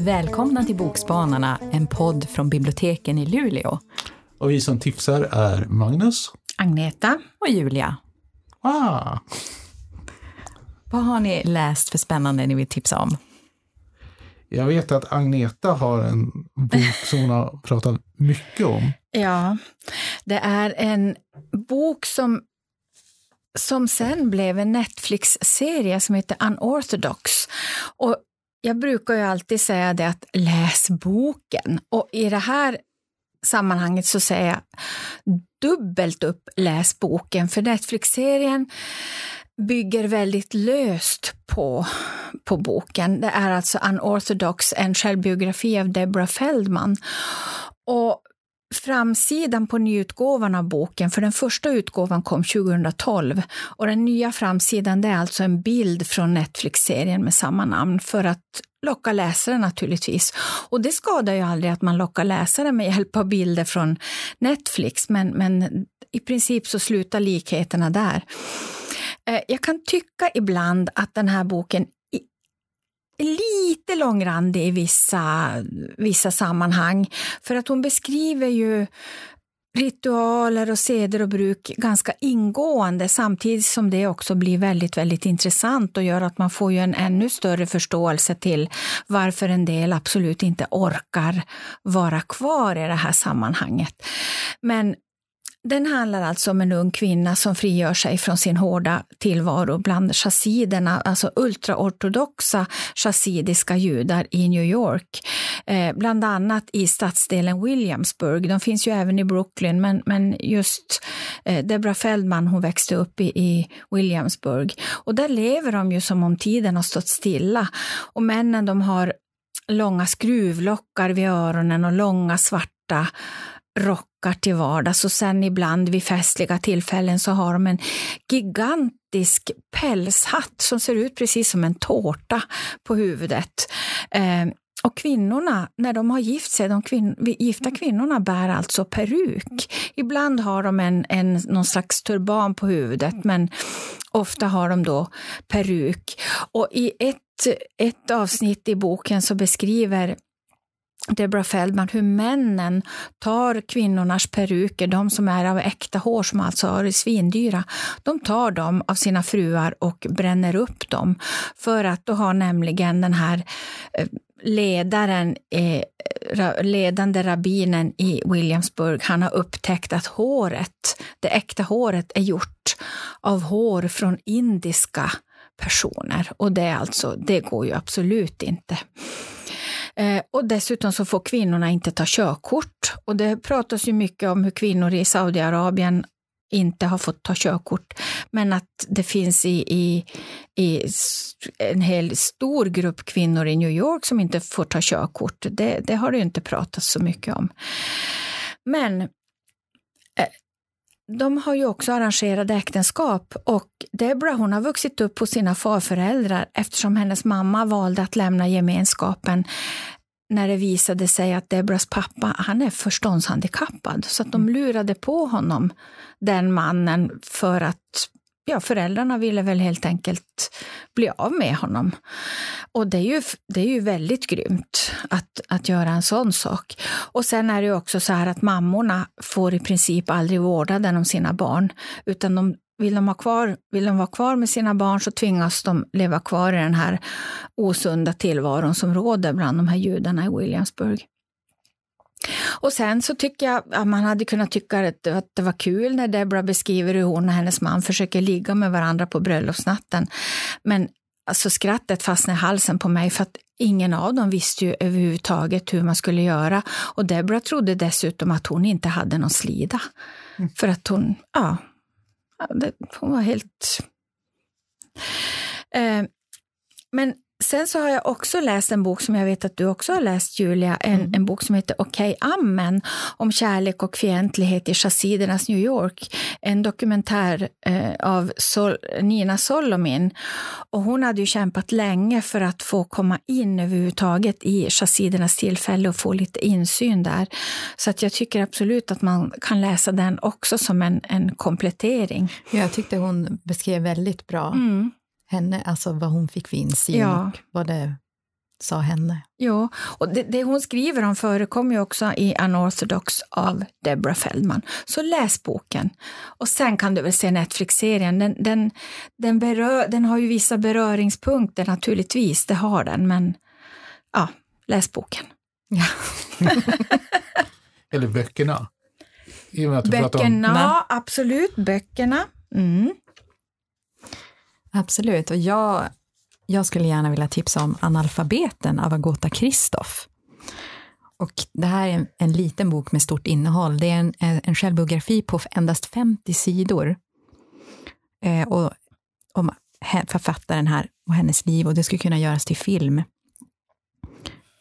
Välkomna till Bokspanarna, en podd från biblioteken i Luleå. Och vi som tipsar är Magnus. Agneta. Och Julia. Ah. Vad har ni läst för spännande ni vill tipsa om? Jag vet att Agneta har en bok som hon har pratat mycket om. Ja, det är en bok som, som sen blev en Netflix-serie som heter Unorthodox. Och jag brukar ju alltid säga det att läs boken. Och i det här sammanhanget så säger jag dubbelt upp läs boken, för Netflix-serien bygger väldigt löst på, på boken. Det är alltså Unorthodox, en självbiografi av Deborah Feldman. Och framsidan på nyutgåvan av boken, för den första utgåvan kom 2012 och den nya framsidan det är alltså en bild från Netflix-serien med samma namn för att locka läsare naturligtvis. Och det skadar ju aldrig att man lockar läsare med hjälp av bilder från Netflix, men, men i princip så slutar likheterna där. Eh, jag kan tycka ibland att den här boken lite långrandig i vissa, vissa sammanhang. För att hon beskriver ju ritualer och seder och bruk ganska ingående samtidigt som det också blir väldigt, väldigt intressant och gör att man får ju en ännu större förståelse till varför en del absolut inte orkar vara kvar i det här sammanhanget. Men den handlar alltså om en ung kvinna som frigör sig från sin hårda tillvaro bland chassiderna, alltså ultraortodoxa chassidiska judar i New York. Eh, bland annat i stadsdelen Williamsburg. De finns ju även i Brooklyn, men, men just eh, Deborah Feldman hon växte upp i, i Williamsburg. Och där lever de ju som om tiden har stått stilla. Och männen de har långa skruvlockar vid öronen och långa svarta rockar till vardags och sen ibland vid festliga tillfällen så har de en gigantisk pälshatt som ser ut precis som en tårta på huvudet. Eh, och kvinnorna, när de har gift sig, de kvin gifta kvinnorna bär alltså peruk. Ibland har de en, en, någon slags turban på huvudet, men ofta har de då peruk. Och i ett, ett avsnitt i boken så beskriver Deborah Feldman, hur männen tar kvinnornas peruker, de som är av äkta hår, som alltså är svindyra, de tar dem av sina fruar och bränner upp dem. För att då har nämligen den här eh, ledaren, eh, ledande rabbinen i Williamsburg, han har upptäckt att håret, det äkta håret är gjort av hår från indiska personer. Och det, är alltså, det går ju absolut inte. Eh, och dessutom så får kvinnorna inte ta körkort. Och det pratas ju mycket om hur kvinnor i Saudiarabien inte har fått ta körkort, men att det finns i, i, i en hel stor grupp kvinnor i New York som inte får ta körkort. Det, det har det ju inte pratats så mycket om. Men eh, de har ju också arrangerade äktenskap och Deborah hon har vuxit upp hos sina farföräldrar eftersom hennes mamma valde att lämna gemenskapen när det visade sig att Deborahs pappa han är förståndshandikappad. Så att de mm. lurade på honom, den mannen, för att ja, föräldrarna ville väl helt enkelt bli av med honom. Och det är ju, det är ju väldigt grymt att, att göra en sån sak. Och sen är det ju också så här att mammorna får i princip aldrig vårdnaden om sina barn, utan de vill de, ha kvar, vill de vara kvar med sina barn så tvingas de leva kvar i den här osunda tillvaron som råder bland de här judarna i Williamsburg. Och sen så tycker jag att man hade kunnat tycka att, det var kul när Deborah beskriver hur hon och hennes man försöker ligga med varandra på bröllopsnatten. Men alltså skrattet fastnade i halsen på mig för att ingen av dem visste ju överhuvudtaget hur man skulle göra. Och Deborah trodde dessutom att hon inte hade någon slida. Mm. För att hon, ja, hon var helt... Eh, men Sen så har jag också läst en bok som jag vet att du också har läst, Julia. En, Mm. en bok som heter Okej, amen. Om kärlek och fientlighet i chassidernas New York. En dokumentär eh, av Sol, Nina Solomin. Och hon hade ju kämpat länge för att få komma in överhuvudtaget i chassidernas tillfälle och få lite insyn där. Så att jag tycker absolut att man kan läsa den också som en, en komplettering. Jag tyckte hon beskrev väldigt bra Mm. Henne, alltså vad hon fick för insyn Ja. och vad det sa henne. Jo, och det, det hon skriver om förekommer ju också i Unorthodox av Deborah Feldman. Så läs boken. Och sen kan du väl se Netflix-serien. Den, den, den, berör, den har ju vissa beröringspunkter naturligtvis, det har den, men ja, läs boken. Ja. Eller böckerna. I och med att du om, Böckerna, Nej. absolut, böckerna. Mm. Absolut, och jag, jag skulle gärna vilja tipsa om Analfabeten av Agota Kristoff. Och det här är en, en liten bok med stort innehåll. Det är en, en självbiografi på endast 50 sidor. Eh, och om författaren här och hennes liv och det skulle kunna göras till film.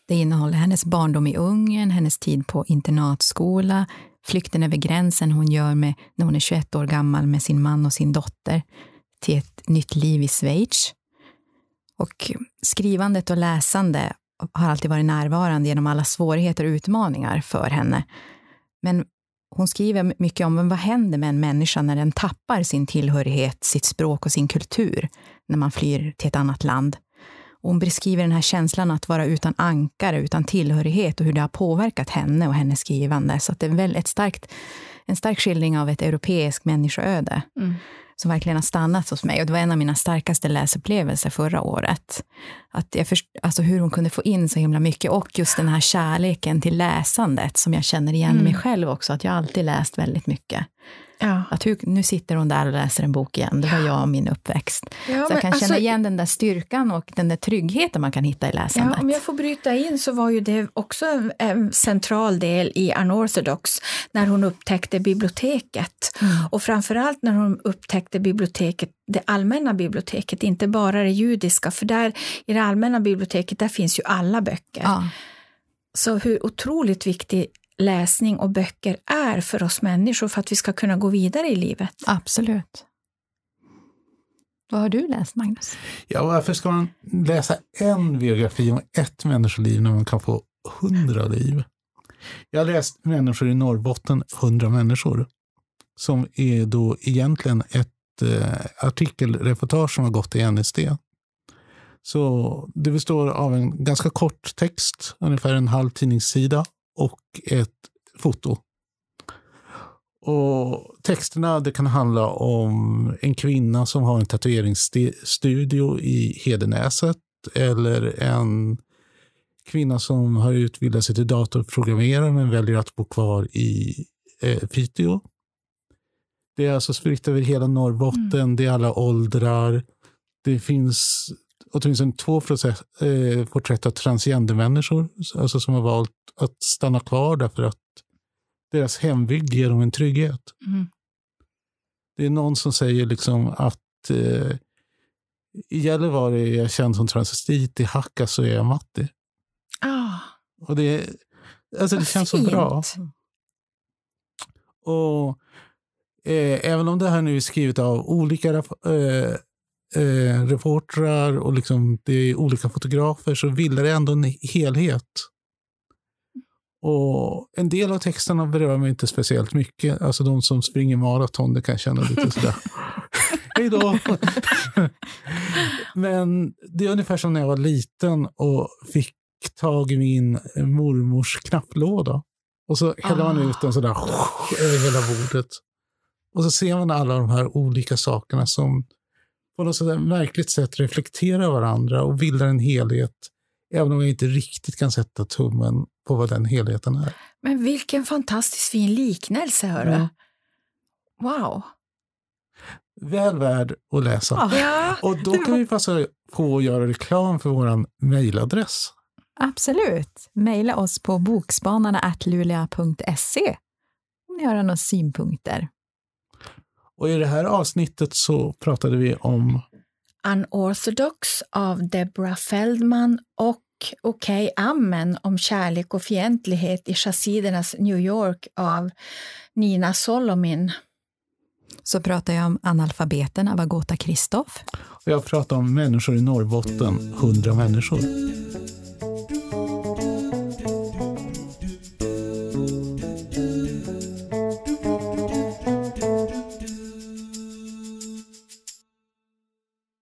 Det innehåller hennes barndom i Ungern, hennes tid på internatskola, flykten över gränsen hon gör med, när hon är 21 år gammal med sin man och sin dotter till ett nytt liv i Schweiz. Och skrivandet och läsande har alltid varit närvarande genom alla svårigheter och utmaningar för henne. Men hon skriver mycket om vad händer med en människa när den tappar sin tillhörighet, sitt språk och sin kultur när man flyr till ett annat land. Och hon beskriver den här känslan att vara utan ankare, utan tillhörighet och hur det har påverkat henne och hennes skrivande. Så att det är väl ett starkt, en stark skildring av ett europeiskt människoöde Mm som verkligen har stannat hos mig. Och det var en av mina starkaste läsupplevelser förra året. Att jag först, alltså hur hon kunde få in så himla mycket och just den här kärleken till läsandet som jag känner igen Mm. mig själv också, att jag alltid läst väldigt mycket. Ja. Att hur, nu sitter hon där och läser en bok igen, det var jag och min uppväxt. Ja, så jag kan känna alltså- igen den där styrkan och den där tryggheten man kan hitta i läsandet. Ja, om jag får bryta in så var ju det också en, en central del i Unorthodox när hon upptäckte biblioteket. Mm. Och framförallt när hon upptäckte biblioteket, det allmänna biblioteket, inte bara det judiska, för där i det allmänna biblioteket där finns ju alla böcker. Ja, Så hur otroligt viktig läsning och böcker är för oss människor för att vi ska kunna gå vidare i livet. absolut. Vad har du läst, Magnus? ja, varför ska man läsa en biografi om ett människoliv när man kan få hundra liv? Jag har läst Människor i Norrbotten, hundra människor, som är då egentligen ett eh, artikelreportage som har gått i NSD. Så det består av en ganska kort text, ungefär en halv tidningssida, och ett foto. Och texterna det kan handla om en kvinna som har en tatueringsstudio i Hedenäset eller en kvinna som har utbildat sig till datorprogrammerare men väljer att bo kvar i eh, Piteå. Det är alltså spritt över hela Norrbotten, det är alla åldrar. Det finns åtminstone två process, eh, porträtt av transgendermänniskor alltså som har valt att stanna kvar därför att deras hembygd ger dem en trygghet. Mm. Det är någon som säger liksom att eh, i Gällivare är jag känd som transvestit, i Hacka så är jag Matti. Ah, Och det, alltså det känns så fint. bra. Och eh, även om det här nu är skrivet av olika eh, eh, reportrar och liksom det är olika fotografer så vill det ändå en helhet. Och en del av texterna berör mig inte speciellt mycket. Alltså de som springer maraton, det kan jag känna lite sådär. Hej då! Men det är ungefär som när jag var liten och fick tag i min mormors knapplåda. Och så häller man Ah. ut den sådär över hela bordet. Och så ser man alla de här olika sakerna som på något sådär märkligt sätt reflekterar varandra och bildar en helhet. Även om jag inte riktigt kan sätta tummen på vad den helheten är. men vilken fantastiskt fin liknelse, hörru. Mm. Wow. Väl värd att läsa. Ja. Och då kan vi passa på att göra reklam för vår mejladress. Absolut. Mejla oss på bokspanarna.luleå.se om ni har några synpunkter. Och i det här avsnittet så pratade vi om Unorthodox av Deborah Feldman och Okej, okay, Amen om kärlek och fientlighet i chassidernas New York av Nina Solomin. Så pratar jag om Analfabeten av Agota Kristoff. Och jag pratar om Människor i Norrbotten, 100 människor.